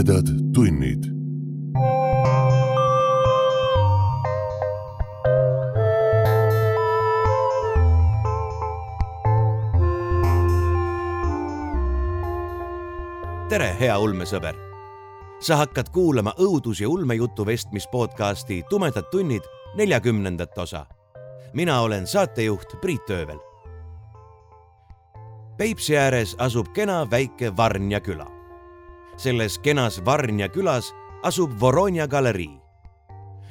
tumedad tunnid. tere, hea ulmesõber. sa hakkad kuulama õudus- ja ulmejutu vestmis podcasti Tumedad tunnid neljakümnendat osa. mina olen saatejuht Priit Öövel. Peipsi ääres asub kena väike Varnja küla. Selles kenas Varnja külas asub Voronja galerii.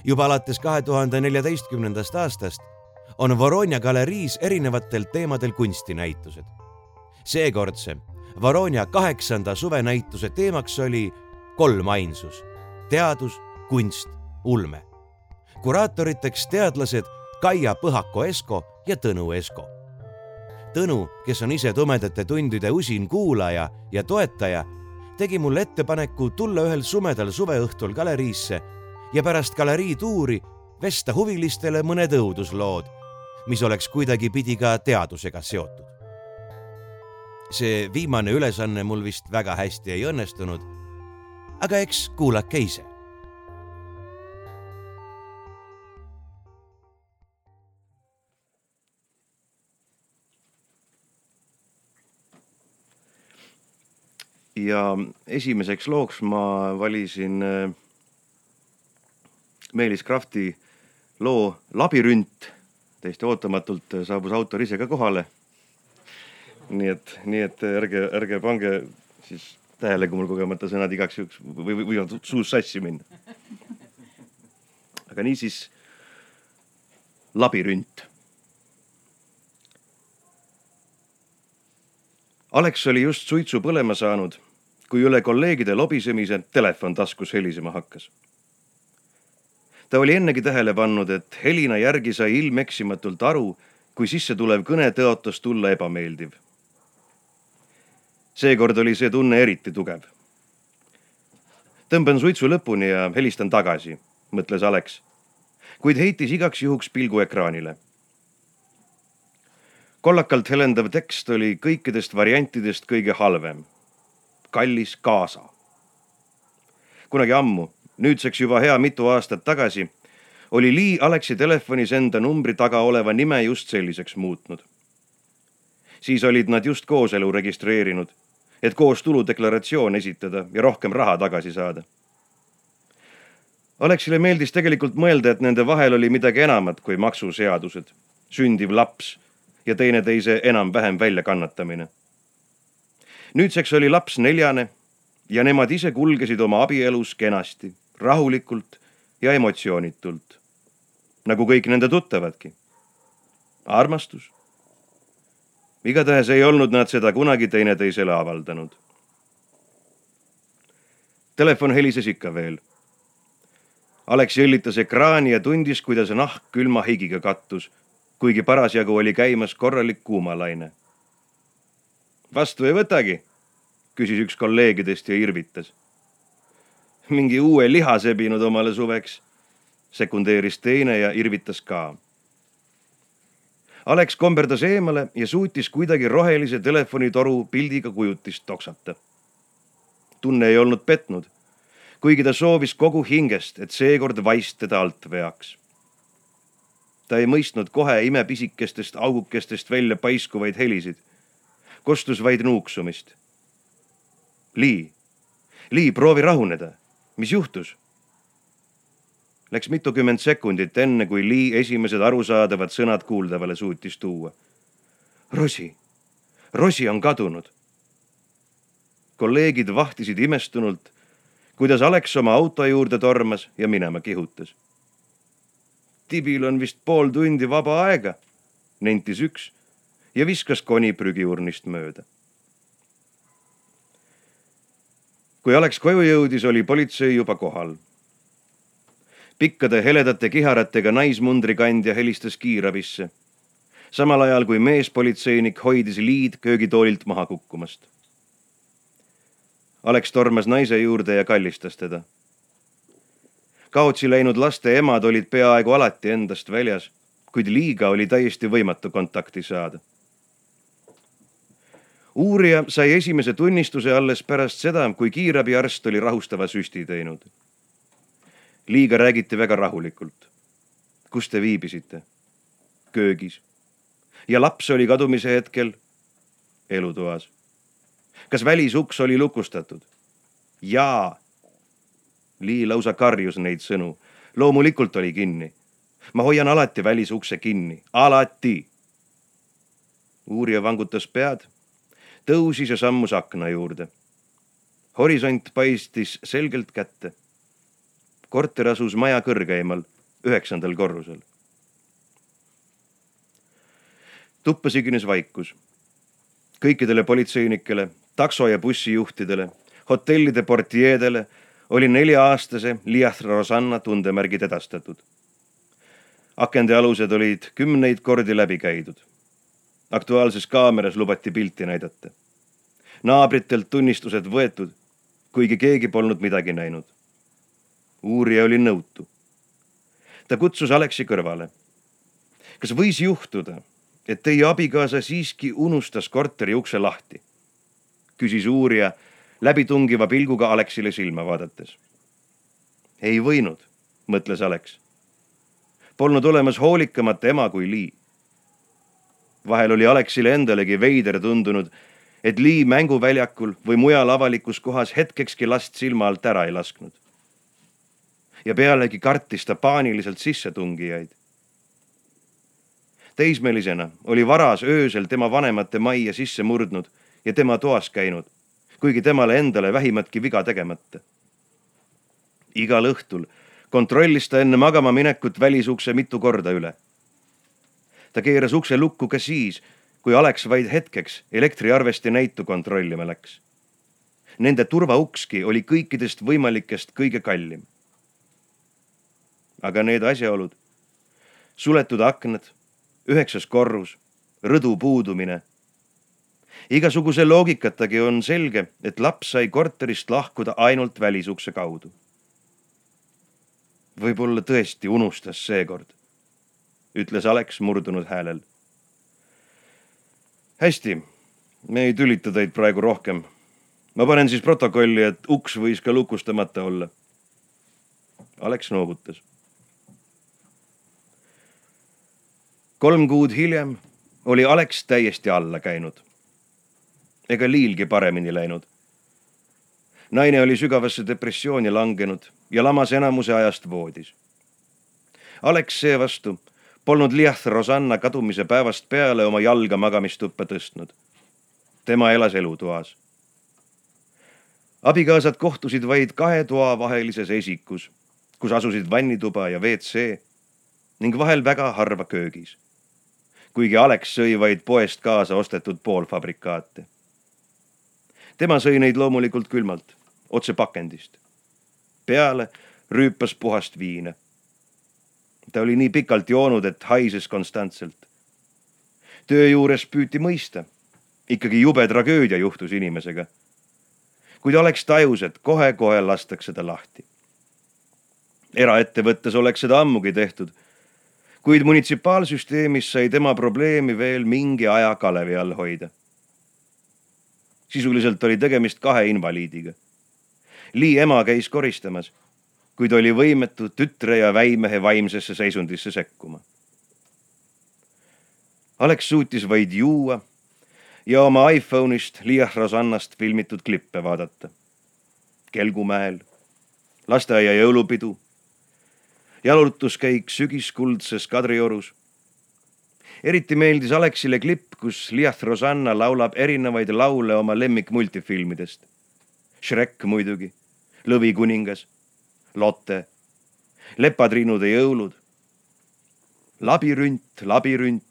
juba alates kahe tuhande neljateistkümnendast aastast on Voronja galeriis erinevatel teemadel kunstinäitused. seekordse Varonia kaheksanda suvenäituse teemaks oli kolmainsus, teadus, kunst, ulme. kuraatoriteks teadlased Kaia Põhako-Esko ja Tõnu Esko. Tõnu, kes on ise tumedate tundide usin kuulaja ja toetaja, tegi mulle ettepaneku tulla ühel sumedal suveõhtul galeriisse ja pärast galerii tuuri vesta huvilistele mõned õuduslood, mis oleks kuidagipidi ka teadusega seotud see viimane ülesanne mul vist väga hästi ei õnnestunud. aga eks kuulake ise. Ja esimeseks looks ma valisin äh, Meelis Krafti loo Labürünt. täiesti ootamatult saabus autor ise ka kohale nii et, nii et ärge, ärge pange siis tähele, kui mul kogemata sõnad igaks juhuks või, või võivad suus sassi minna. aga niisiis labürünt. Alex oli just suitsu põlema saanud, kui üle kolleegide lobisemise telefon taskus helisema hakkas. ta oli ennegi tähele pannud, et helina järgi sai ilmeksimatult aru, kui sissetulev kõne tõotas tulla ebameeldiv seekord oli see tunne eriti tugev. tõmban suitsu lõpuni ja helistan tagasi, mõtles Alex, kuid heitis igaks juhuks pilgu ekraanile. kollakalt helendav tekst oli kõikidest variantidest kõige halvem. Kallis kaasa. kunagi ammu, nüüdseks juba hea mitu aastat tagasi, oli Lee Alexi telefonis enda numbri taga oleva nime just selliseks muutnud siis olid nad just kooselu registreerinud et koos tuludeklaratsioon esitada ja rohkem raha tagasi saada. Aleksile meeldis tegelikult mõelda, et nende vahel oli midagi enamat kui maksuseadused, sündiv laps ja teineteise enam-vähem väljakannatamine. Nüüdseks oli laps neljane ja nemad ise kulgesid oma abielus kenasti, rahulikult ja emotsioonitult. nagu kõik nende tuttavadki. armastus igatahes ei olnud nad seda kunagi teineteisele avaldanud. Telefon helises ikka veel. Alex jõllitas ekraani ja tundis, kuidas nahk külma higiga kattus, kuigi parasjagu oli käimas korralik kuumalaine. Vastu ei võtagi, küsis üks kolleegidest ja irvitas. mingi uue liha sebinud omale suveks, sekundeeris teine ja irvitas ka Alex komberdas eemale ja suutis kuidagi rohelise telefonitoru pildiga kujutist toksata. tunne ei olnud petnud, kuigi ta soovis kogu hingest, et seekord vaist teda alt veaks. ta ei mõistnud kohe imepisikestest augukestest välja paiskuvaid helisid. Kostus vaid nuuksumist. Lii, Lii, proovi rahuneda. mis juhtus? Läks mitukümmend sekundit, enne kui Lee esimesed arusaadavad sõnad kuuldavale suutis tuua. Rosi, Rosi on kadunud. kolleegid vahtisid imestunult, kuidas Alex oma auto juurde tormas ja minema kihutas. Tibil on vist pool tundi vaba aega, nentis üks ja viskas koni prügiurnist mööda. kui Alex koju jõudis, oli politsei juba kohal pikkade heledate kiharatega naismundrikandja helistas kiirabisse. samal ajal kui meespolitseinik hoidis liid köögitoolilt maha kukkumast. Alex tormas naise juurde ja kallistas teda. kaotsi läinud laste emad olid peaaegu alati endast väljas, kuid liiga oli täiesti võimatu kontakti saada. Uurija sai esimese tunnistuse alles pärast seda, kui kiirabiarst oli rahustava süsti teinud. liiga räägiti väga rahulikult. kus te viibisite? köögis. ja laps oli kadumise hetkel elutoas. kas välisuks oli lukustatud? jaa. Lii lausa karjus neid sõnu. loomulikult oli kinni. ma hoian alati välisukse kinni, alati. uurija vangutas pead tõusis ja sammus akna juurde. horisont paistis selgelt kätte. korter asus maja kõrgeimal, üheksandal korrusel. tuppa sigines vaikus. kõikidele politseinikele, takso ja bussijuhtidele, hotellide portjeedele oli nelja-aastase Liath Rosanna tundemärgid edastatud. akende alused olid kümneid kordi läbi käidud Aktuaalses kaameras lubati pilti näidata. naabritelt tunnistused võetud, kuigi keegi polnud midagi näinud. uurija oli nõutu. ta kutsus Aleksi kõrvale. kas võis juhtuda, et teie abikaasa siiski unustas korteri ukse lahti? küsis uurija läbitungiva pilguga Aleksile silma vaadates. ei võinud, mõtles Aleks. Polnud olemas hoolikamat ema kui Lee vahel oli Aleksile endalegi veider tundunud, et Lee mänguväljakul või mujal avalikus kohas hetkekski last silma alt ära ei lasknud. ja pealegi kartis ta paaniliselt sissetungijaid. teismelisena oli varas öösel tema vanemate majja sisse murdnud ja tema toas käinud, kuigi temale endale vähimatki viga tegemata. igal õhtul kontrollis ta enne magama minekut välisukse mitu korda üle ta keeras ukse lukku ka siis, kui Alex vaid hetkeks elektriarvesti näitu kontrollima läks. Nende turvaukski oli kõikidest võimalikest kõige kallim. aga need asjaolud, suletud aknad, üheksas korrus, rõdu puudumine. igasuguse loogikatagi on selge, et laps sai korterist lahkuda ainult välisukse kaudu. võib-olla tõesti unustas seekord ütles Alex murdunud häälel. hästi, me ei tülita teid praegu rohkem. ma panen siis protokolli, et uks võis ka lukustamata olla. Alex noogutas. kolm kuud hiljem oli Alex täiesti alla käinud. ega Liilgi paremini läinud. naine oli sügavasse depressiooni langenud ja lamas enamuse ajast voodis. Alex seevastu polnud Liath Rosanna kadumise päevast peale oma jalga magamistuppa tõstnud. tema elas elutoas. abikaasad kohtusid vaid kahe toa vahelises esikus, kus asusid vannituba ja WC ning vahel väga harva köögis. kuigi Alex sõi vaid poest kaasa ostetud poolfabrikaate. tema sõi neid loomulikult külmalt, otse pakendist. peale rüüpas puhast viina ta oli nii pikalt joonud, et haises konstantselt. töö juures püüti mõista. ikkagi jube tragöödia juhtus inimesega. kuid oleks tajus, et kohe-kohe lastakse ta lahti. eraettevõttes oleks seda ammugi tehtud. kuid munitsipaalsüsteemis sai tema probleemi veel mingi aja kalevi all hoida. sisuliselt oli tegemist kahe invaliidiga. Lee ema käis koristamas kuid oli võimetu tütre ja väimehe vaimsesse seisundisse sekkuma. Alex suutis vaid juua ja oma iPhone'ist Liah Rosannast filmitud klippe vaadata. Kelgumäel, lasteaia jõulupidu, jalutuskäik sügiskuldses Kadriorus. eriti meeldis Alexile klipp, kus Liah Rosanna laulab erinevaid laule oma lemmikmultifilmidest. Shrek muidugi, Lõvikuningas Lotte, lepatriinude jõulud. labirünt, labirünt,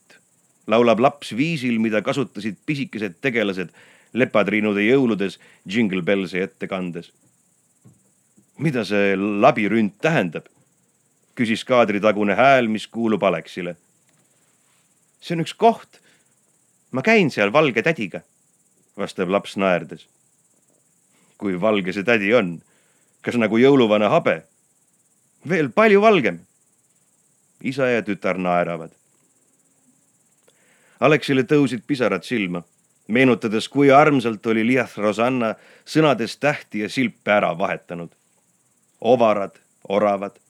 laulab laps viisil, mida kasutasid pisikesed tegelased lepatriinude jõuludes Jingle Bellsi ettekandes. mida see labirünt tähendab? küsis kaadritagune hääl, mis kuulub Alexile. see on üks koht. ma käin seal valge tädiga, vastab laps naerdes. kui valge see tädi on kas nagu jõuluvana habe? veel palju valgem. isa ja tütar naeravad. Aleksile tõusid pisarad silma. meenutades, kui armsalt oli Liath Rosanna sõnades tähti ja silpe ära vahetanud. ovarad, oravad,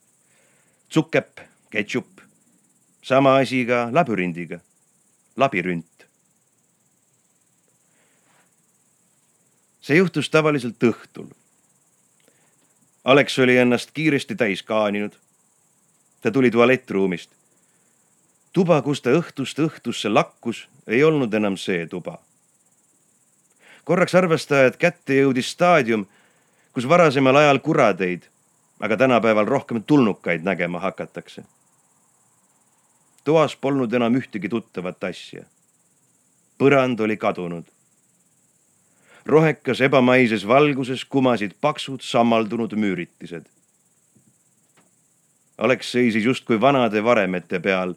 tsukepp, ketšup. sama asi ka labürindiga, labürünt. see juhtus tavaliselt õhtul. Alex oli ennast kiiresti täis kaaninud. ta tuli tualettruumist. tuba, kus ta õhtust õhtusse lakkus, ei olnud enam see tuba korraks arvas ta, et kätte jõudis staadium, kus varasemal ajal kuradeid, aga tänapäeval rohkem tulnukaid nägema hakatakse. toas polnud enam ühtegi tuttavat asja. põrand oli kadunud. Rohekas ebamaises valguses kumasid paksud sammaldunud müüritised. Alex seisis justkui vanade varemete peal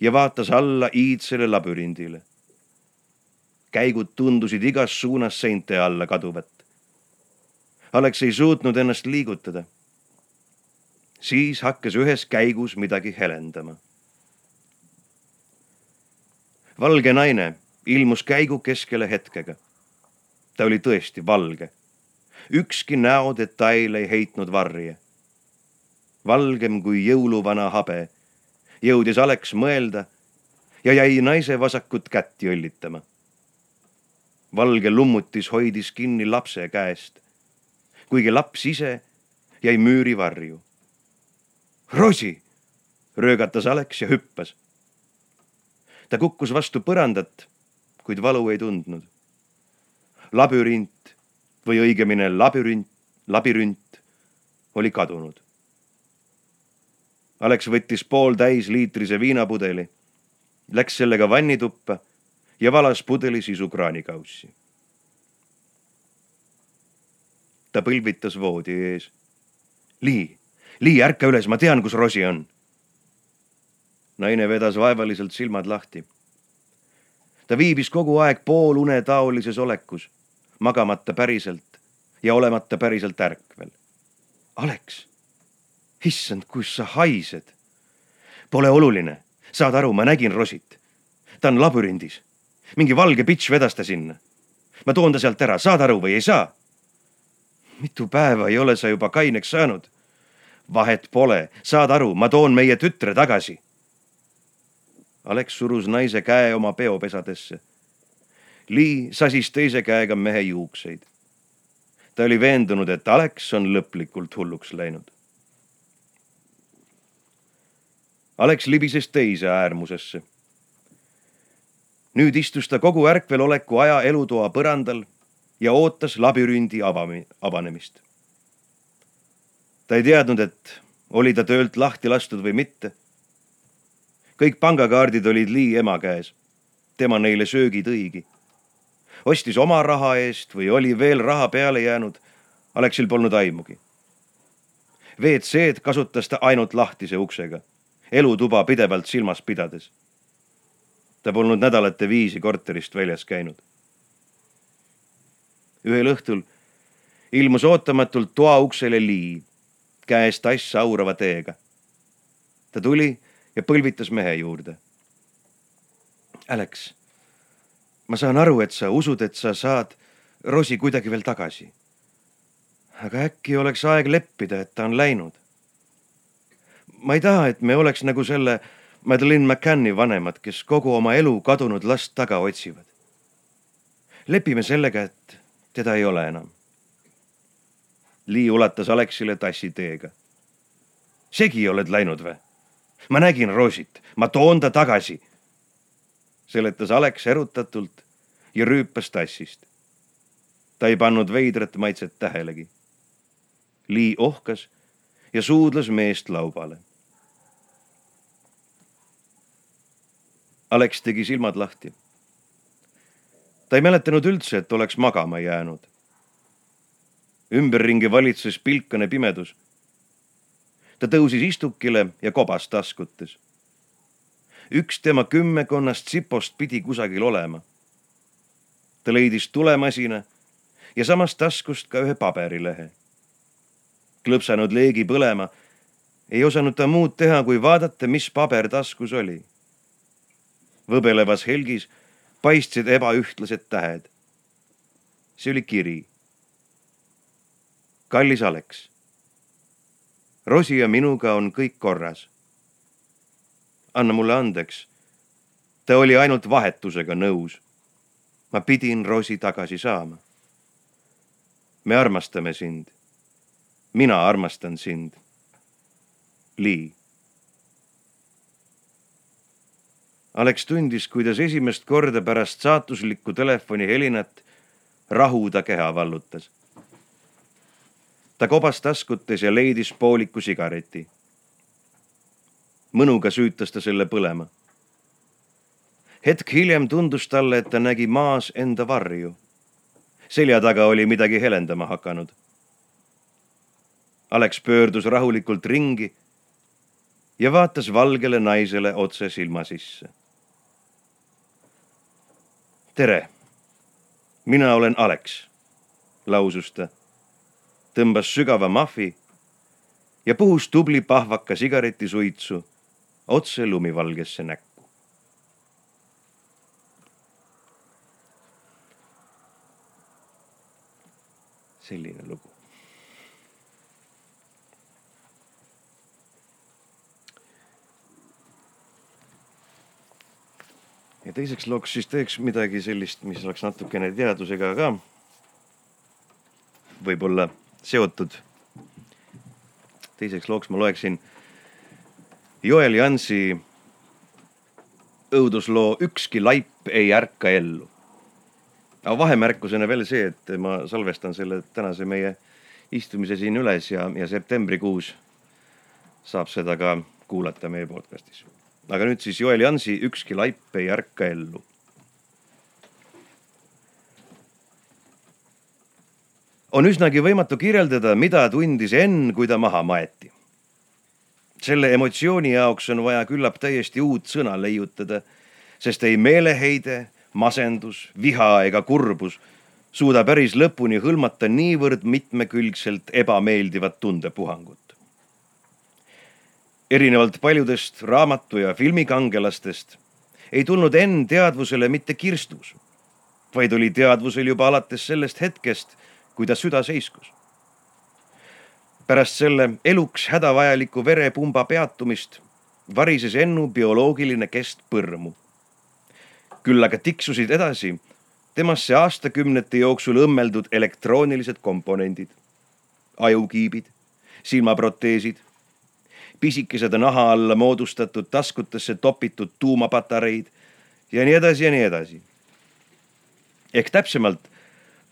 ja vaatas alla iidsele labürindile käigud tundusid igas suunas seinte alla kaduvat. Alex ei suutnud ennast liigutada. siis hakkas ühes käigus midagi helendama. valge naine ilmus käigu keskele hetkega. Ta oli tõesti valge. ükski näodetail ei heitnud varje. valgem kui jõuluvana habe jõudis Alex mõelda ja jäi naise vasakut kätt jõllitama valge lummutis hoidis kinni lapse käest, kuigi laps ise jäi müüri varju. Rosi, röögatas Alex ja hüppas. ta kukkus vastu põrandat, kuid valu ei tundnud. Labürint või õigemini labürint, labürint oli kadunud. Alex võttis pooltäis liitrise viinapudeli, läks sellega vannituppa ja valas pudeli sisu kraanikaussi. ta põlvitas voodi ees. Lii, Lii, ärka üles, ma tean, kus Rosi on. naine vedas vaevaliselt silmad lahti. ta viibis kogu aeg poolunetaolises olekus, magamata päriselt ja olemata päriselt ärkvel. Aleks, issand, kus sa haised. Pole oluline, saad aru, ma nägin Rosit. ta on labürindis mingi valge pitš vedas ta sinna. ma toon ta sealt ära, saad aru või ei saa? mitu päeva ei ole sa juba kaineks saanud? vahet pole, saad aru, ma toon meie tütre tagasi. Alex surus naise käe oma peopesadesse. Lee sasis teise käega mehe juukseid. ta oli veendunud, et Alex on lõplikult hulluks läinud. Alex libises teise äärmusesse nüüd istus ta kogu ärkveloleku aja elutoa põrandal ja ootas labürindi avami-, avanemist. ta ei teadnud, et oli ta töölt lahti lastud või mitte. kõik pangakaardid olid Lee ema käes. tema neile söögi tõigi. Ostis oma raha eest või oli veel raha peale jäänud. Aleksil polnud aimugi. WC-d kasutas ta ainult lahtise uksega, elutuba pidevalt silmas pidades ta polnud nädalate viisi korterist väljas käinud. ühel õhtul ilmus ootamatult toa uksele Lii, käes tass aurava teega. ta tuli ja põlvitas mehe juurde. Alex, ma saan aru, et sa usud, et sa saad Rosi kuidagi veel tagasi. aga äkki oleks aeg leppida, et ta on läinud. ma ei taha, et me oleks nagu selle Madeleine McCanni vanemad, kes kogu oma elu kadunud last taga otsivad. lepime sellega, et teda ei ole enam. Lee ulatas Alexile tassi teega. segi oled läinud või? ma nägin Roosit, ma toon ta tagasi. Seletas Alex erutatult ja rüüpas tassist. ta ei pannud veidrat maitset tähelegi. Lee ohkas ja suudles meest laubale Alex tegi silmad lahti. ta ei mäletanud üldse, et oleks magama jäänud. ümberringi valitses pilkane pimedus. ta tõusis istukile ja kobas taskutes. Üks tema kümmekonnast sipost pidi kusagil olema. ta leidis tulemasina ja samast taskust ka ühe paberilehe. klõpsanud leegi põlema ei osanud ta muud teha, kui vaadata, mis paber taskus oli võbelevas helgis paistsid ebaühtlased tähed. see oli kiri. kallis Aleks. Rosi ja minuga on kõik korras. Anna mulle andeks. ta oli ainult vahetusega nõus. ma pidin Rosi tagasi saama. me armastame sind. mina armastan sind. Lee Alex tundis, kuidas esimest korda pärast saatuslikku telefonihelinat rahu ta keha vallutas. ta kobas taskutes ja leidis pooliku sigareti. Mõnuga süütas ta selle põlema. hetk hiljem tundus talle, et ta nägi maas enda varju. selja taga oli midagi helendama hakanud. Alex pöördus rahulikult ringi ja vaatas valgele naisele otse silma sisse tere, mina olen Alex, lausus ta, tõmbas sügava mahvi ja puhus tubli pahvaka sigaretisuitsu otse lumivalgesse näkku. selline lugu. ja teiseks looks siis teeks midagi sellist, mis oleks natukene teadusega ka võib-olla seotud. teiseks looks ma loeksin Joel Jansi õudusloo Ükski laip ei ärka ellu. aga vahemärkusena veel see, et ma salvestan selle tänase meie istumise siin üles ja, ja septembrikuus saab seda ka kuulata meie podcast'is aga nüüd siis Joel Jansi Ükski laip ei ärka ellu. on üsnagi võimatu kirjeldada, mida tundis Enn, kui ta maha maeti. Selle emotsiooni jaoks on vaja küllap täiesti uut sõna leiutada, sest ei meeleheide, masendus, viha ega kurbus suuda päris lõpuni hõlmata niivõrd mitmekülgselt ebameeldivat tundepuhangut erinevalt paljudest raamatu ja filmikangelastest ei tulnud Enn teadvusele mitte kirstus, vaid oli teadvusel juba alates sellest hetkest, kui ta süda seiskus. Pärast selle eluks hädavajaliku verepumba peatumist varises Ennu bioloogiline kest põrmu. küll aga tiksusid edasi temasse aastakümnete jooksul õmmeldud elektroonilised komponendid, ajukiibid, silmaproteesid pisikesed naha alla moodustatud taskutesse topitud tuumapatareid ja nii edasi ja nii edasi. ehk täpsemalt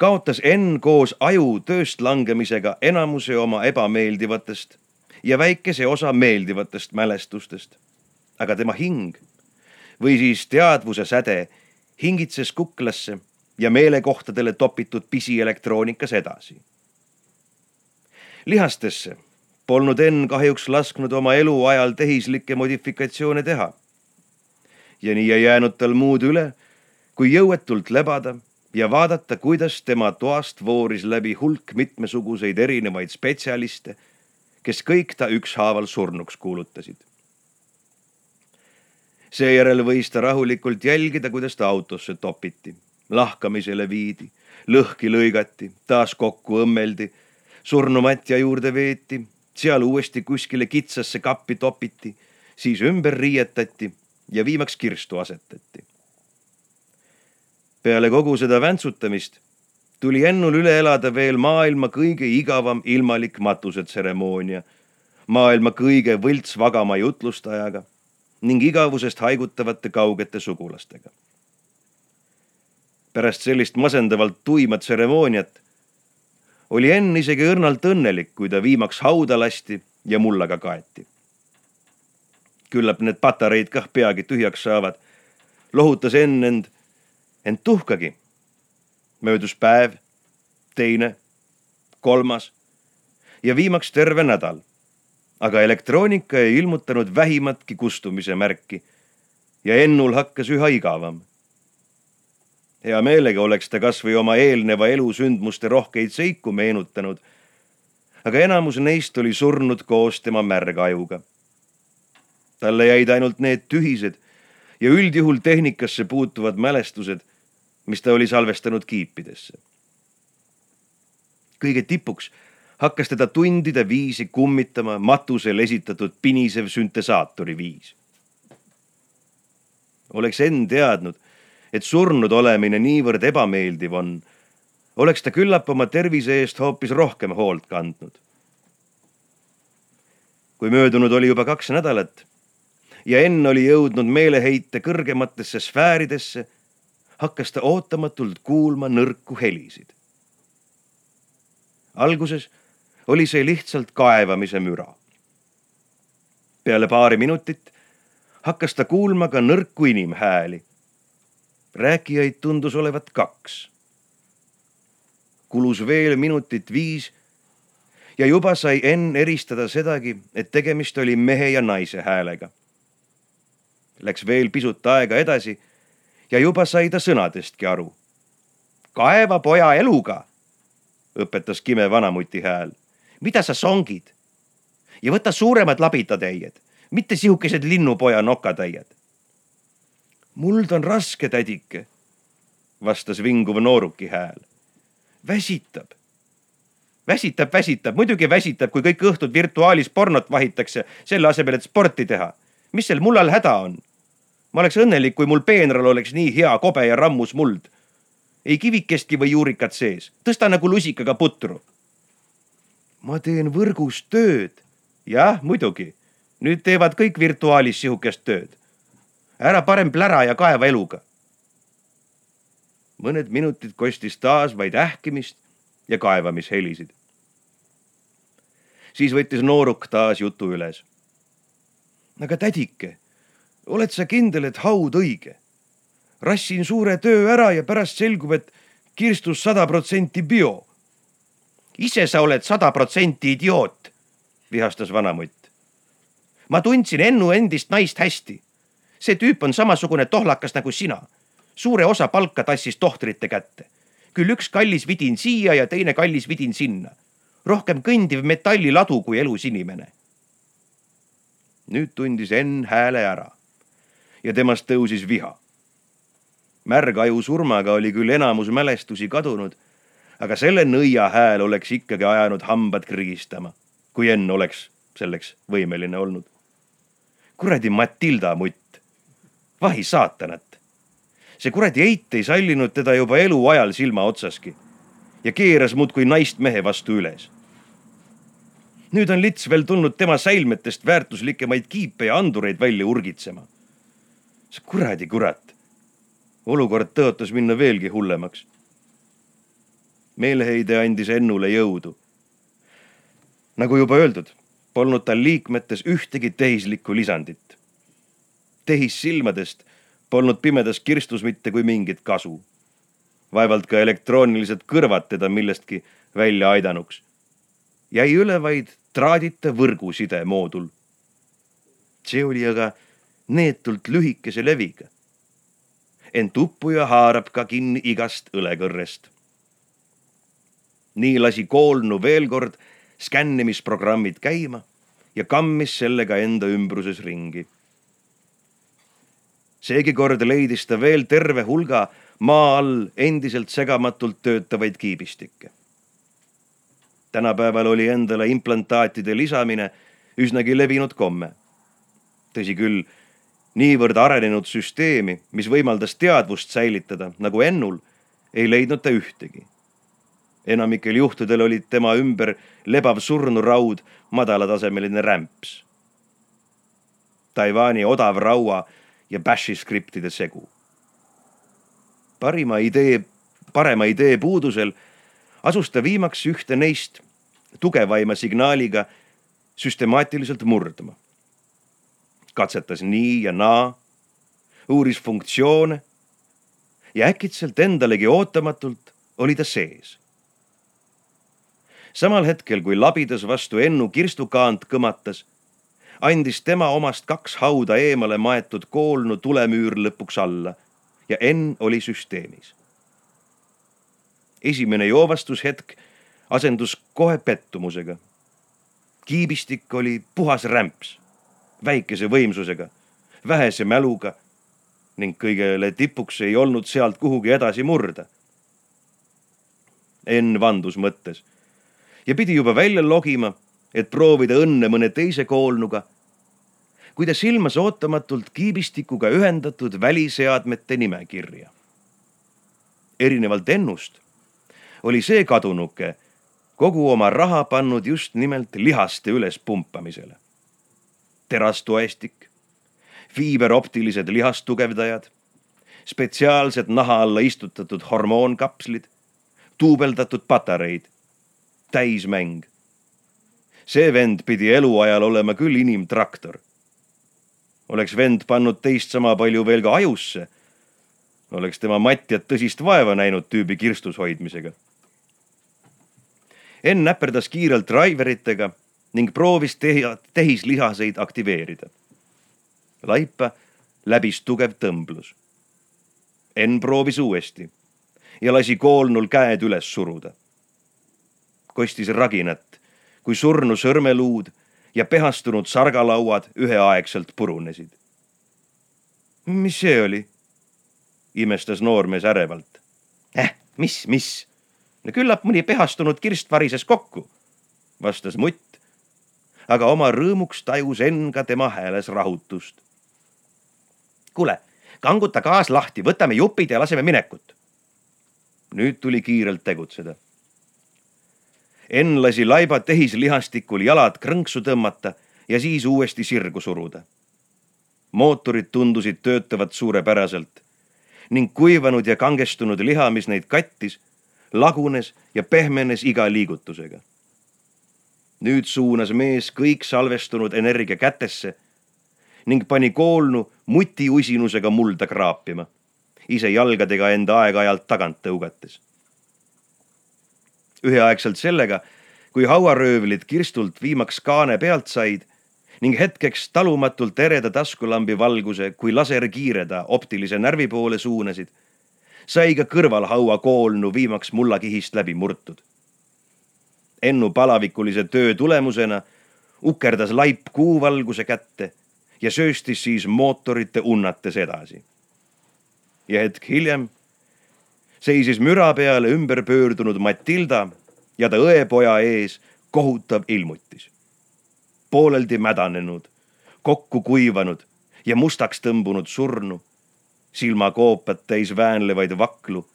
kaotas N koos aju tööst langemisega enamuse oma ebameeldivatest ja väikese osa meeldivatest mälestustest. aga tema hing või siis teadvuse säde hingitses kuklasse ja meelekohtadele topitud pisielektroonikas edasi. lihastesse polnud Enn kahjuks lasknud oma eluajal tehislikke modifikatsioone teha. ja nii ei jäänud tal muud üle, kui jõuetult lebada ja vaadata, kuidas tema toast vooris läbi hulk mitmesuguseid erinevaid spetsialiste, kes kõik ta ükshaaval surnuks kuulutasid. seejärel võis ta rahulikult jälgida, kuidas ta autosse topiti, lahkamisele viidi, lõhki lõigati, taas kokku õmmeldi, surnumatja juurde veeti seal uuesti kuskile kitsasse kappi topiti, siis ümber riietati ja viimaks kirstu asetati. Peale kogu seda väntsutamist tuli Ennul üle elada veel maailma kõige igavam ilmalik matusetseremoonia, maailma kõige võltsvagama jutlustajaga ning igavusest haigutavate kaugete sugulastega. pärast sellist masendavalt tuima tseremooniat oli Enn isegi õrnalt õnnelik, kui ta viimaks hauda lasti ja mullaga kaeti. küllap need patareid kah peagi tühjaks saavad, lohutas Enn end, ent tuhkagi. möödus päev, teine, kolmas ja viimaks terve nädal. aga elektroonika ei ilmutanud vähimatki kustumise märki ja Ennul hakkas üha igavam hea meelega oleks ta kasvõi oma eelneva elu sündmuste rohkeid seiku meenutanud. aga enamus neist oli surnud koos tema märga ajuga. talle jäid ainult need tühised ja üldjuhul tehnikasse puutuvad mälestused, mis ta oli salvestanud kiipidesse. kõige tipuks hakkas teda tundide viisi kummitama matusel esitatud pinisev süntesaatori viis. oleks Enn teadnud, et surnud olemine niivõrd ebameeldiv on, oleks ta küllap oma tervise eest hoopis rohkem hoolt kandnud. kui möödunud oli juba kaks nädalat ja Enn oli jõudnud meeleheite kõrgematesse sfääridesse, hakkas ta ootamatult kuulma nõrku helisid. alguses oli see lihtsalt kaevamise müra. peale paari minutit hakkas ta kuulma ka nõrku inimhääli. rääkijaid tundus olevat kaks. kulus veel minutit viis ja juba sai Enn eristada sedagi, et tegemist oli mehe ja naise häälega. Läks veel pisut aega edasi ja juba sai ta sõnadestki aru. kaeva poja eluga, õpetas kime vanamuti hääl mida sa songid? ja võta suuremad labitatäied, mitte sihukesed linnupoja nokatäied. muld on raske, tädike, vastas vinguv nooruki hääl. väsitab. väsitab, väsitab, muidugi väsitab, kui kõik õhtud virtuaalis pornot vahitakse, selle asemel, et sporti teha. mis sel mullal häda on? Ma oleks õnnelik, kui mul peenral oleks nii hea kobe ja rammus muld. ei kivikestki või juurikat sees, tõsta nagu lusikaga putru ma teen võrgus tööd. jah, muidugi. nüüd teevad kõik virtuaalis sihukest tööd. ära parem plära ja kaeva eluga. mõned minutid kostis taas vaid ähkimist ja kaevamishelisid. siis võttis nooruk taas jutu üles. aga tädike, oled sa kindel, et haud õige? rassin suure töö ära ja pärast selgub, et kirstus sada protsenti bio ise sa oled sada protsenti idioot, vihastas vanamutt. ma tundsin Ennu endist naist hästi. see tüüp on samasugune tohlakas nagu sina. suure osa palka tassis tohtrite kätte. küll üks kallis vidin siia ja teine kallis vidin sinna. rohkem kõndiv metalliladu kui elus inimene. nüüd tundis Enn hääle ära ja temast tõusis viha. märgaju surmaga oli küll enamus mälestusi kadunud aga selle nõia hääl oleks ikkagi ajanud hambad krigistama, kui Enn oleks selleks võimeline olnud. kuradi Matilda mutt, vahi saatanat. see kuradi eit ei sallinud teda juba eluajal silma otsaski ja keeras muudkui naist mehe vastu üles. nüüd on lits veel tulnud tema säilmetest väärtuslikemaid kiipe ja andureid välja urgitsema. Kuradi kurat. olukord tõotas minna veelgi hullemaks meeleheide andis Ennule jõudu. nagu juba öeldud, polnud tal liikmetes ühtegi tehislikku lisandit. tehissilmadest polnud pimedas kirstus mitte kui mingit kasu. vaevalt ka elektroonilised kõrvad teda millestki välja aidanuks. jäi üle vaid traadita võrguside moodul. see oli aga neetult lühikese leviga. ent uppuja haarab ka kinni igast õlekõrrest nii lasi koolnu veel kord skännimisprogrammid käima ja kammis sellega enda ümbruses ringi. seegi kord leidis ta veel terve hulga maa all endiselt segamatult töötavaid kiibistikke. tänapäeval oli endale implantaatide lisamine üsnagi levinud komme. tõsi küll, niivõrd arenenud süsteemi, mis võimaldas teadvust säilitada nagu Ennul, ei leidnud ta ühtegi enamikel juhtudel olid tema ümber lebav surnuraud madalatasemeline rämps. Taiwan'i odav raua ja Bashi skriptide segu. parima idee, parema idee puudusel asus ta viimaks ühte neist tugevaima signaaliga süstemaatiliselt murdma. Katsetas nii ja naa, uuris funktsioone ja äkitselt endalegi ootamatult oli ta sees samal hetkel, kui labidas vastu Ennu kirstukaant kõmatas, andis tema omast kaks hauda eemale maetud koolnu tulemüür lõpuks alla ja Enn oli süsteemis. esimene joovastushetk asendus kohe pettumusega. kiibistik oli puhas rämps, väikese võimsusega, vähese mäluga ning kõigele tipuks ei olnud sealt kuhugi edasi murda. Enn vandus mõttes ja pidi juba välja logima, et proovida õnne mõne teise koolnuga, kui ta silmas ootamatult kiibistikuga ühendatud väliseadmete nimekirja. erinevalt Ennust oli see kadunuke kogu oma raha pannud just nimelt lihaste ülespumpamisele. Terastoestik, fiiberoptilised lihastugevdajad, spetsiaalsed naha alla istutatud hormoonkapslid, duubeldatud patareid, täismäng. see vend pidi eluajal olema küll inimtraktor. oleks vend pannud teist sama palju veel ka ajusse, oleks tema matjad tõsist vaeva näinud tüübi kirstus hoidmisega. Enn näperdas kiirelt driveritega ning proovis teha, tehislihaseid aktiveerida. laipa läbis tugev tõmblus. Enn proovis uuesti ja lasi koolnul käed üles suruda. kostis raginat, kui surnu sõrmeluud ja pehastunud sargalauad üheaegselt purunesid. mis see oli? imestas noormees ärevalt. Eh, mis, mis? no küllap mõni pehastunud kirst varises kokku, vastas mutt. Aga oma rõõmuks tajus Enn ka tema hääles rahutust. kuule, kanguta gaas lahti, võtame jupid ja laseme minekut. nüüd tuli kiirelt tegutseda. Enn lasi laiba tehislihastikul jalad krõnksu tõmmata ja siis uuesti sirgu suruda. mootorid tundusid töötavat suurepäraselt ning kuivanud ja kangestunud liha, mis neid kattis lagunes ja pehmenes iga liigutusega. Nüüd suunas mees kõik salvestunud energia kätesse ning pani koolnu mutiusinusega mulda kraapima, ise jalgadega enda aeg-ajalt tagant tõugates. üheaegselt sellega, kui hauaröövlid kirstult viimaks kaane pealt said ning hetkeks talumatult ereda taskulambi valguse kui laserkiireda optilise närvi poole suunasid sai ka kõrvalhaua koolnu viimaks mullakihist läbi murtud. Ennu palavikulise töö tulemusena ukerdas laip kuuvalguse kätte ja sööstis siis mootorite unnates edasi. ja hetk hiljem seisis müra peale ümber pöördunud Matilda ja ta õepoja ees kohutav ilmutis. pooleldi mädanenud, kokku kuivanud ja mustaks tõmbunud surnu silmakoopad täis väänlevaid vaklu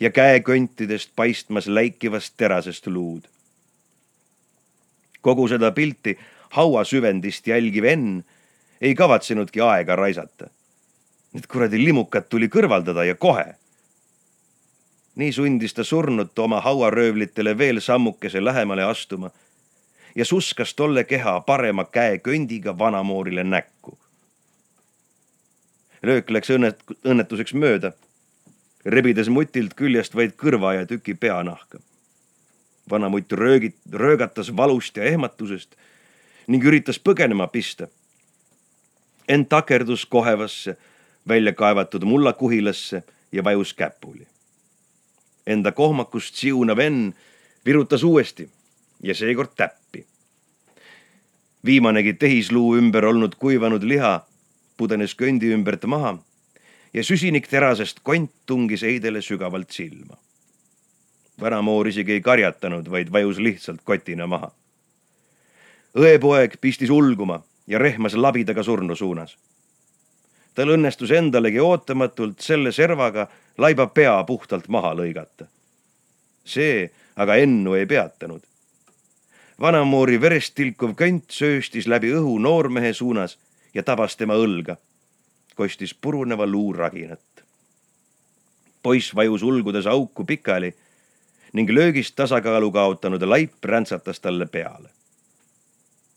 ja käeköntidest paistmas läikivast terasest luud. Kogu seda pilti hauasüvendist jälgiv Enn ei kavatsenudki aega raisata. Need kuradi limukad tuli kõrvaldada ja kohe. nii sundis ta surnut oma hauaröövlitele veel sammukese lähemale astuma ja suskas tolle keha parema käe köndiga vanamoorile näkku löök läks õnnet-, õnnetuseks mööda, rebides mutilt küljest vaid kõrva ja tüki peanahka. Vana mutt röögit-, röögatas valust ja ehmatusest ning üritas põgenema pista. ent takerdus kohevasse, välja kaevatud mullakuhilasse ja vajus käpuli. Enda kohmakust siunav Enn virutas uuesti ja seekord täppi. viimanegi tehisluu ümber olnud kuivanud liha pudenes köndi ümbert maha ja süsinikterasest kont tungis Heidele sügavalt silma. Vanamoor isegi ei karjatanud, vaid vajus lihtsalt kotina maha. õepoeg pistis ulguma ja rehmas labidaga surnu suunas. tal õnnestus endalegi ootamatult selle servaga laiba pea puhtalt maha lõigata. see aga Ennu ei peatanud. vanamoori verest tilkuv könt sööstis läbi õhu noormehe suunas ja tabas tema õlga. kostis puruneva luuraginat. poiss vajus ulgudes auku pikali ning löögist tasakaalu kaotanud laip räntsatas talle peale.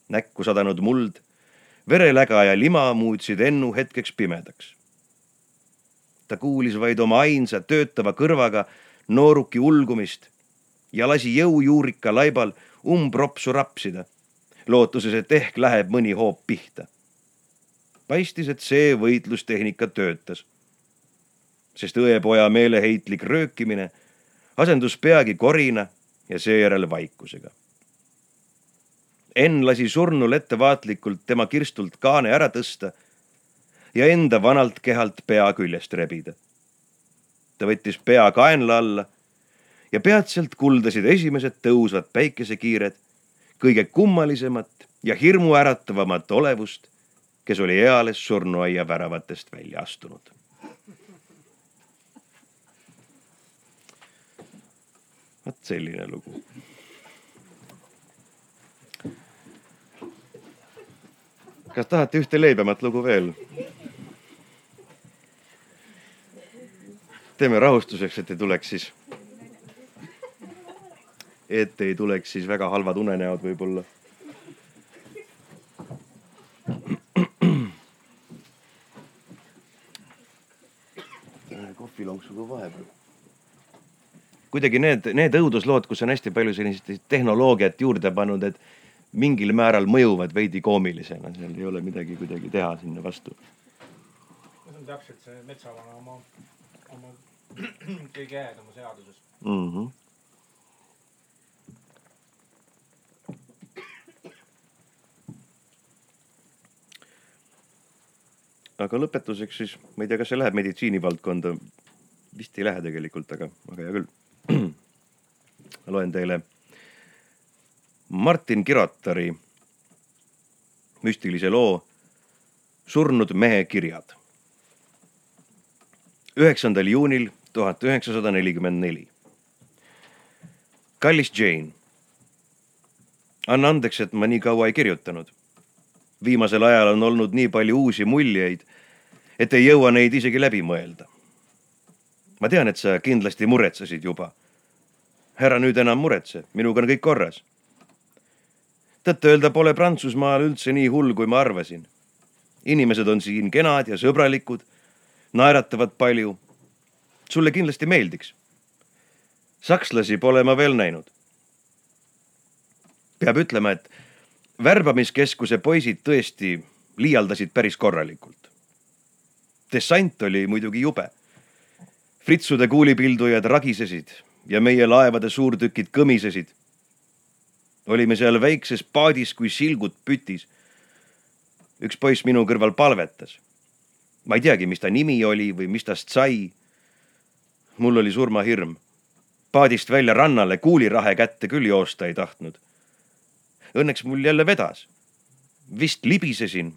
näkku sadanud muld, vereläga ja lima muutsid Ennu hetkeks pimedaks. ta kuulis vaid oma ainsa töötava kõrvaga nooruki ulgumist ja lasi jõujuurika laibal umbropsu rapsida, lootuses, et ehk läheb mõni hoop pihta paistis, et see võitlustehnika töötas. sest õepoja meeleheitlik röökimine asendus peagi korina ja seejärel vaikusega. Enn lasi surnul ettevaatlikult tema kirstult kaane ära tõsta ja enda vanalt kehalt pea küljest rebida. ta võttis pea kaenla alla ja peatselt kuldasid esimesed tõusvad päikesekiired kõige kummalisemat ja hirmuäratavamat olevust, kes oli eales surnuaia väravatest välja astunud. Vot selline lugu. kas tahate ühte leibemat lugu veel? teeme rahustuseks, et ei tuleks siis et ei tuleks siis väga halvad unenäod võib-olla. kohvilonksuga vahepeal. Kuidagi need, need õuduslood, kus on hästi palju sellist tehnoloogiat juurde pannud, et mingil määral mõjuvad veidi koomilisena, seal ei ole midagi kuidagi teha sinna vastu. see on täpselt see metsavana oma, oma kõige äedamas seaduses mm. -hmm. aga lõpetuseks siis, ma ei tea, kas see läheb meditsiinivaldkonda. vist ei lähe tegelikult, aga, aga hea küll. loen teile Martin Kirotari müstilise loo Surnud mehe kirjad. üheksandal juunil tuhat üheksasada nelikümmend neli. kallis Jane. anna andeks, et ma nii kaua ei kirjutanud viimasel ajal on olnud nii palju uusi muljeid, et ei jõua neid isegi läbi mõelda. Ma tean, et sa kindlasti muretsesid juba. ära nüüd enam muretse, minuga on kõik korras. tõtt-öelda pole Prantsusmaal üldse nii hull, kui ma arvasin. inimesed on siin kenad ja sõbralikud, naeratavad palju. sulle kindlasti meeldiks. sakslasi pole ma veel näinud. peab ütlema, et värbamiskeskuse poisid tõesti liialdasid päris korralikult. dessant oli muidugi jube. Fritsude kuulipildujad ragisesid ja meie laevade suurtükid kõmisesid. olime seal väikses paadis kui silgud pütis. üks poiss minu kõrval palvetas. ma ei teagi, mis ta nimi oli või mis tast sai. mul oli surmahirm. paadist välja rannale kuulirahe kätte küll joosta ei tahtnud Õnneks mul jälle vedas. vist libisesin.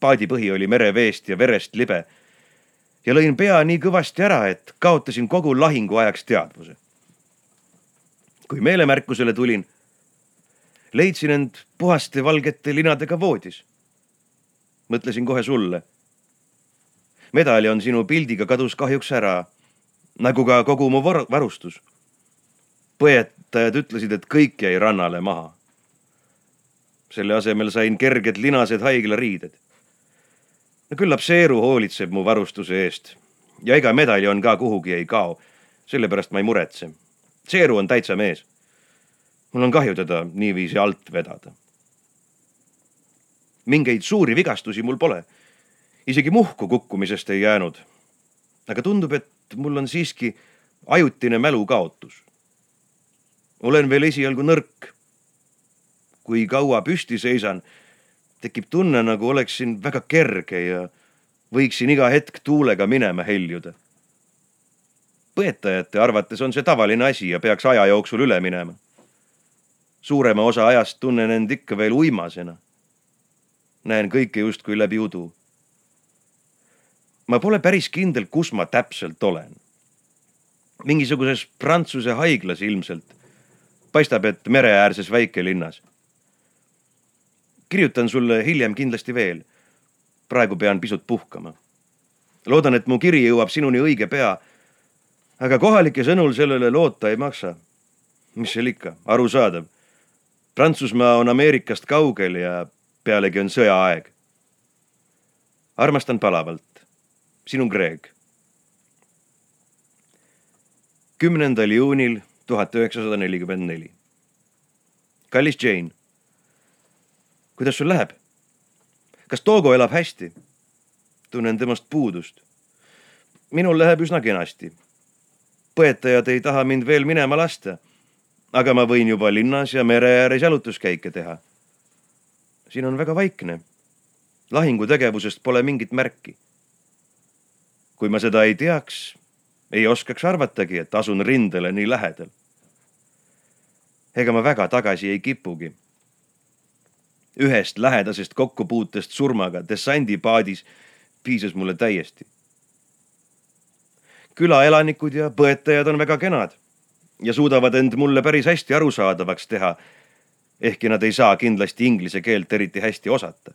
paadipõhi oli mereveest ja verest libe. Ja lõin pea nii kõvasti ära, et kaotasin kogu lahingu ajaks teadvuse. kui meelemärkusele tulin, leidsin end puhaste valgete linadega voodis. mõtlesin kohe sulle. medaljon sinu pildiga kadus kahjuks ära, nagu ka kogu mu varustus põetajad ütlesid, et kõik jäi rannale maha selle asemel sain kerged linased haiglariided. Küllap Seeru hoolitseb mu varustuse eest ja ega medaljon ka kuhugi ei kao. sellepärast ma ei muretse. Seeru on täitsa mees. mul on kahju teda niiviisi alt vedada. mingeid suuri vigastusi mul pole. isegi muhku kukkumisest ei jäänud. aga tundub, et mul on siiski ajutine mälukaotus. olen veel esialgu nõrk kui kaua püsti seisan, tekib tunne, nagu oleksin väga kerge ja võiksin iga hetk tuulega minema heljuda. põetajate arvates on see tavaline asi ja peaks aja jooksul üle minema. suurema osa ajast tunnen end ikka veel uimasena. näen kõike justkui läbi udu. ma pole päris kindel, kus ma täpselt olen. mingisuguses Prantsuse haiglas ilmselt. paistab, et mereäärses väikelinnas kirjutan sulle hiljem kindlasti veel. praegu pean pisut puhkama. loodan, et mu kiri jõuab sinuni õige pea. aga kohalike sõnul sellele loota ei maksa. mis seal ikka, arusaadav. Prantsusmaa on Ameerikast kaugel ja pealegi on sõjaaeg. armastan palavalt. sinu Greg. kümnendal juunil tuhat üheksasada nelikümmend neli. kallis Jane kuidas sul läheb? kas Togo elab hästi? tunnen temast puudust. minul läheb üsna kenasti. põetajad ei taha mind veel minema lasta. aga ma võin juba linnas ja mere ääres jalutuskäike teha. siin on väga vaikne. lahingutegevusest pole mingit märki. kui ma seda ei teaks, ei oskaks arvatagi, et asun rindele nii lähedal. ega ma väga tagasi ei kipugi. Ühest lähedasest kokkupuutest surmaga dessandipaadis piisas mulle täiesti. külaelanikud ja põetajad on väga kenad ja suudavad end mulle päris hästi arusaadavaks teha, ehkki nad ei saa kindlasti inglise keelt eriti hästi osata.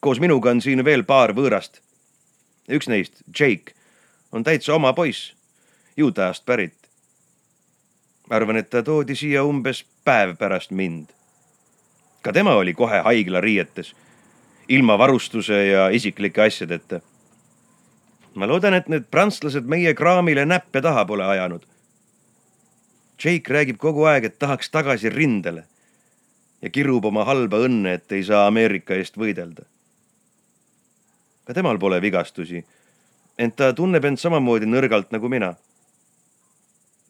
koos minuga on siin veel paar võõrast. üks neist, Jake, on täitsa oma poiss, Utah'st pärit. arvan, et ta toodi siia umbes päev pärast mind. Ka tema oli kohe haiglariietes, ilma varustuse ja isiklike asjadeta. ma loodan, et need prantslased meie kraamile näppe taha pole ajanud. Jake räägib kogu aeg, et tahaks tagasi rindele ja kirub oma halba õnne, et ei saa Ameerika eest võidelda. ka temal pole vigastusi ent ta tunneb end samamoodi nõrgalt nagu mina.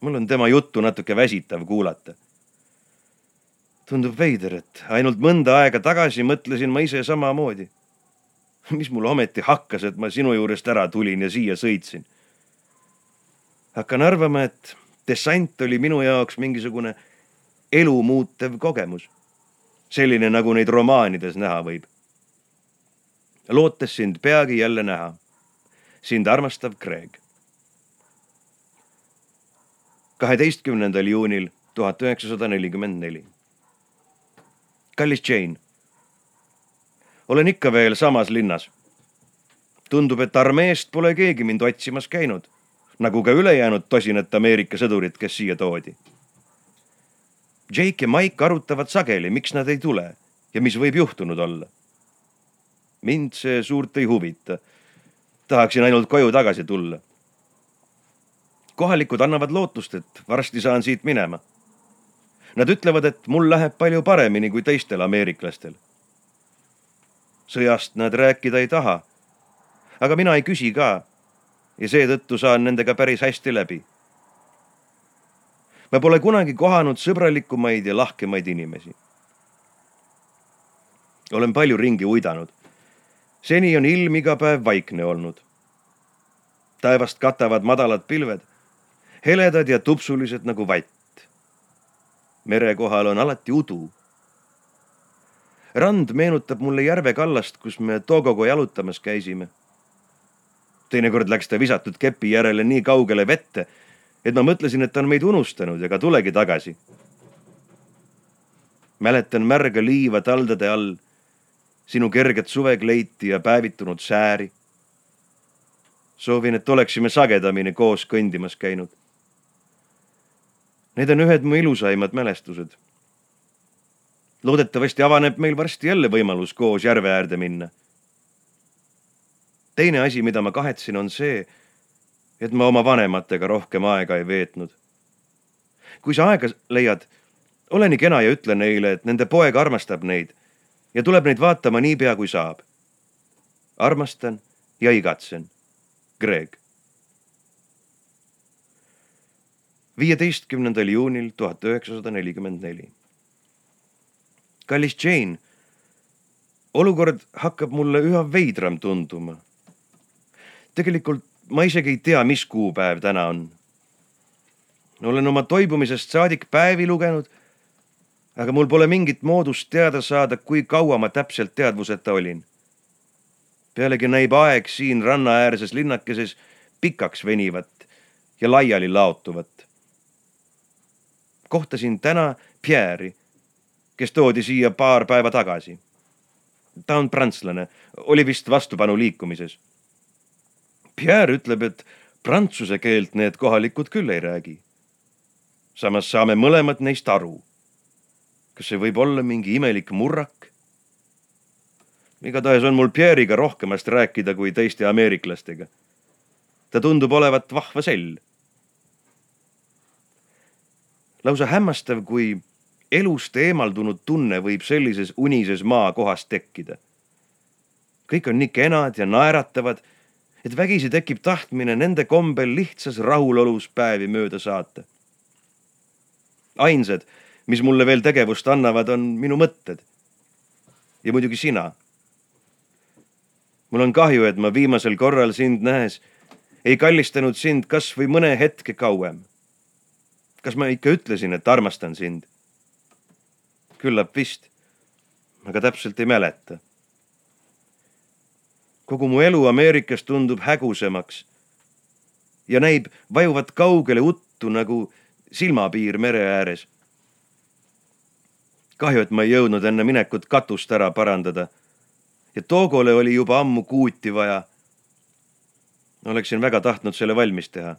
mul on tema juttu natuke väsitav kuulata. Tundub veider, et ainult mõnda aega tagasi mõtlesin ma ise samamoodi. mis mul ometi hakkas, et ma sinu juurest ära tulin ja siia sõitsin. hakkan arvama, et dessant oli minu jaoks mingisugune elu muutev kogemus. selline, nagu neid romaanides näha võib. lootes sind peagi jälle näha sind armastav Craig. kaheteistkümnendal juunil tuhat üheksasada nelikümmend neli. Kallis Jane. olen ikka veel samas linnas. tundub, et armeest pole keegi mind otsimas käinud, nagu ka ülejäänud tosinat Ameerika sõdurit, kes siia toodi. Jake ja Mike arutavad sageli, miks nad ei tule ja mis võib juhtunud olla. mind see suurt ei huvita tahaksin ainult koju tagasi tulla. kohalikud annavad lootust, et varsti saan siit minema. Nad ütlevad, et mul läheb palju paremini kui teistel ameeriklastel. sõjast nad rääkida ei taha. aga mina ei küsi ka. ja seetõttu saan nendega päris hästi läbi. ma pole kunagi kohanud sõbralikumaid ja lahkemaid inimesi. olen palju ringi uidanud seni on ilm iga päev vaikne olnud. taevast katavad madalad pilved, heledad ja tupsulised nagu vatt. Mere kohal on alati udu. rand meenutab mulle järve kallast, kus me Togogo jalutamas käisime. teinekord läks ta visatud kepi järele nii kaugele vette, et ma mõtlesin, et ta on meid unustanud ega tulegi tagasi. mäletan märga liiva taldade all sinu kerget suvekleiti ja päevitunud sääri. soovin, et oleksime sagedamini koos kõndimas käinud. Need on ühed mu ilusaimad mälestused. loodetavasti avaneb meil varsti jälle võimalus koos järve äärde minna. teine asi, mida ma kahetsen, on see, et ma oma vanematega rohkem aega ei veetnud. kui sa aega leiad, ole nii kena ja ütle neile, et nende poeg armastab neid ja tuleb neid vaatama niipea kui saab. armastan ja igatsen. Greg. Viieteistkümnendal juunil tuhat üheksasada nelikümmend neli. kallis Jane, olukord hakkab mulle üha veidram tunduma. tegelikult ma isegi ei tea, mis kuupäev täna on. olen oma toibumisest saadik päevi lugenud aga mul pole mingit moodust teada saada, kui kaua ma täpselt teadvuseta olin. pealegi näib aeg siin rannaäärses linnakeses pikaks venivat ja laiali laotuvat. Kohtasin täna Pierre'i, kes toodi siia paar päeva tagasi. ta on prantslane, oli vist vastupanu liikumises. Pierre ütleb, et prantsuse keelt need kohalikud küll ei räägi. samas saame mõlemad neist aru kas see võib olla mingi imelik murrak? igatahes on mul Pierre'iga rohkemast rääkida kui teiste ameeriklastega. ta tundub olevat vahva sell. Lausa hämmastav, kui elust eemaldunud tunne võib sellises unises maakohas tekkida. kõik on nii kenad ja naeratavad, et vägisi tekib tahtmine nende kombel lihtsas rahulolus päevi mööda saata. ainsad mis mulle veel tegevust annavad, on minu mõtted. ja muidugi sina, mul on kahju, et ma viimasel korral sind nähes ei kallistanud sind kas või mõne hetke kauem. Kas ma ikka ütlesin, et armastan sind? küllap vist, aga täpselt ei mäleta. kogu mu elu Ameerikas tundub hägusemaks ja näib vajuvat kaugele uttu nagu silmapiir mere ääres. kahju, et ma ei jõudnud enne minekut katust ära parandada ja Togole oli juba ammu kuuti vaja. oleksin väga tahtnud selle valmis teha.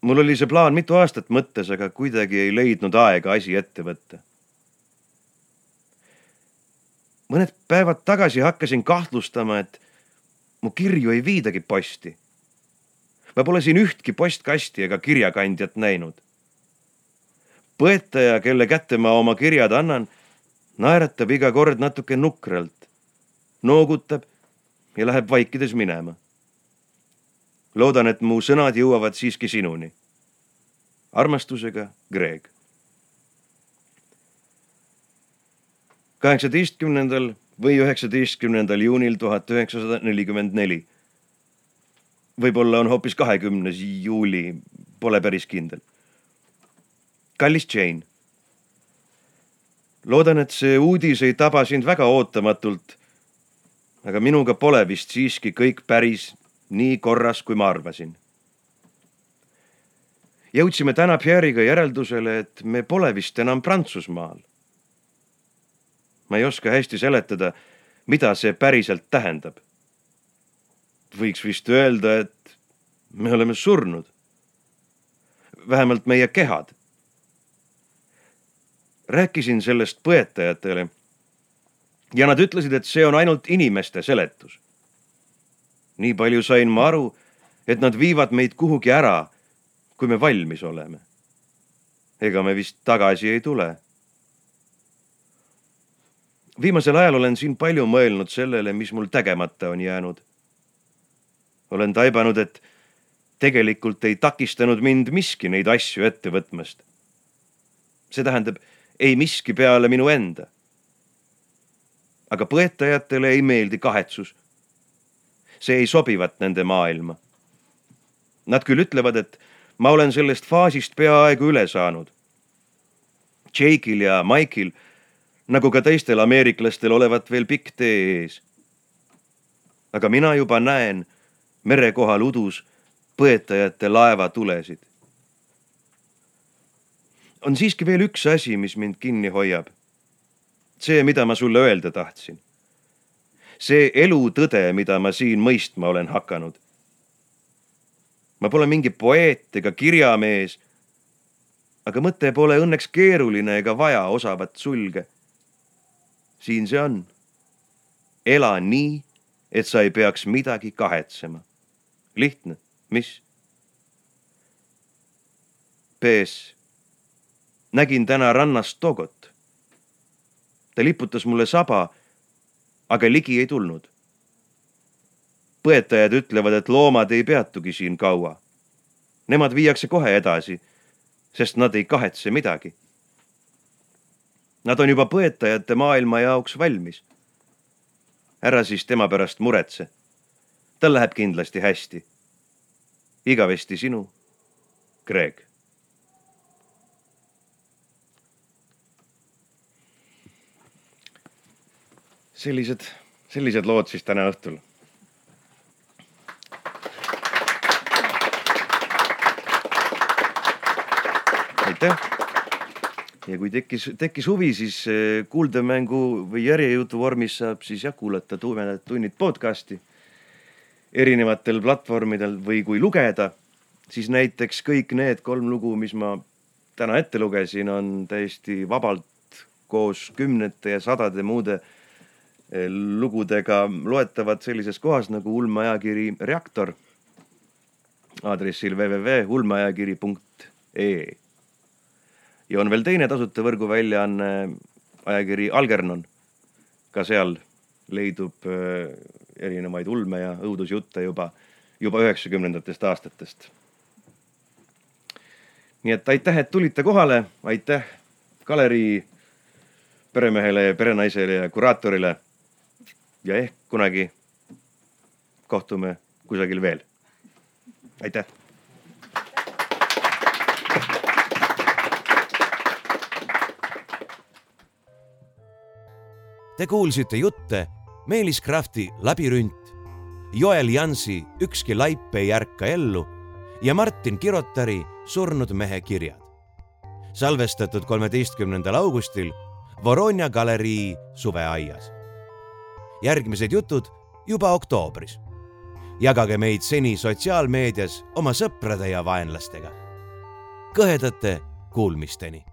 Mul oli see plaan mitu aastat mõttes, aga kuidagi ei leidnud aega asi ette võtta. mõned päevad tagasi hakkasin kahtlustama, et mu kirju ei viidagi posti. ma pole siin ühtki postkasti ega kirjakandjat näinud. põetaja, kelle kätte ma oma kirjad annan, naeratab iga kord natuke nukralt noogutab ja läheb vaikides minema. Loodan, et mu sõnad jõuavad siiski sinuni. armastusega, Greg. kaheksateistkümnendal või üheksateistkümnendal juunil tuhat üheksasada nelikümmend neli. võib-olla on hoopis kahekümnes juuli, pole päris kindel. kallis Jane. loodan, et see uudis ei taba sind väga ootamatult aga minuga pole vist siiski kõik päris nii korras, kui ma arvasin. jõudsime täna Pierre'iga järeldusele, et me pole vist enam Prantsusmaal. ma ei oska hästi seletada, mida see päriselt tähendab. võiks vist öelda, et me oleme surnud. vähemalt meie kehad. rääkisin sellest põetajatele ja nad ütlesid, et see on ainult inimeste seletus. Nii palju sain ma aru, et nad viivad meid kuhugi ära, kui me valmis oleme. ega me vist tagasi ei tule. viimasel ajal olen siin palju mõelnud sellele, mis mul tegemata on jäänud. olen taibanud, et tegelikult ei takistanud mind miski neid asju ette võtmast. see tähendab, ei miski peale minu enda aga põetajatele ei meeldi kahetsus. See ei sobivat nende maailma. Nad küll ütlevad, et ma olen sellest faasist peaaegu üle saanud. Jake'il ja Mike'il, nagu ka teistel ameeriklastel, olevat veel pikk tee ees. aga mina juba näen mere kohal udus põetajate laevatulesid. on siiski veel üks asi, mis mind kinni hoiab see, mida ma sulle öelda tahtsin. See elutõde, mida ma siin mõistma olen hakanud. ma pole mingi poeet ega kirjamees. aga mõte pole õnneks keeruline ega vaja osavat sulge. siin see on. ela nii, et sa ei peaks midagi kahetsema. lihtne, mis? PS. nägin täna rannas Togot ta liputas mulle saba, aga ligi ei tulnud. põetajad ütlevad, et loomad ei peatugi siin kaua. Nemad viiakse kohe edasi, sest nad ei kahetse midagi. Nad on juba põetajate maailma jaoks valmis. ära siis tema pärast muretse. tal läheb kindlasti hästi. igavesti sinu, Greg sellised, sellised lood siis täna õhtul. aitäh. ja kui tekkis, tekkis huvi, siis eh, kuuldemängu või järjejutu vormis saab siis jah kuulata Tumedad tunnid podcast'i erinevatel platvormidel või kui lugeda, siis näiteks kõik need kolm lugu, mis ma täna ette lugesin, on täiesti vabalt koos kümnete ja sadade muude lugudega loetavad sellises kohas nagu ulmeajakiri Reaktor aadressil www.ulmeajakiri.ee. ja on veel teine tasuta võrguväljaanne, ajakiri Algernon. ka seal leidub eh, erinevaid ulme ja õudusjutte juba, juba üheksakümnendatest aastatest. nii et aitäh, et tulite kohale, aitäh galerii peremehele ja perenaisele ja kuraatorile ja ehk kunagi kohtume kusagil veel. aitäh. Te kuulsite jutte Meelis Krafti Labürint, Joel Jansi Ükski laip ei ärka ellu ja Martin Kirotari Surnud mehe kirjad. salvestatud kolmeteistkümnendal augustil Voronja galerii suveaias. Järgmised jutud juba oktoobris. jagage meid seni sotsiaalmeedias oma sõprade ja vaenlastega. kõhedate kuulmisteni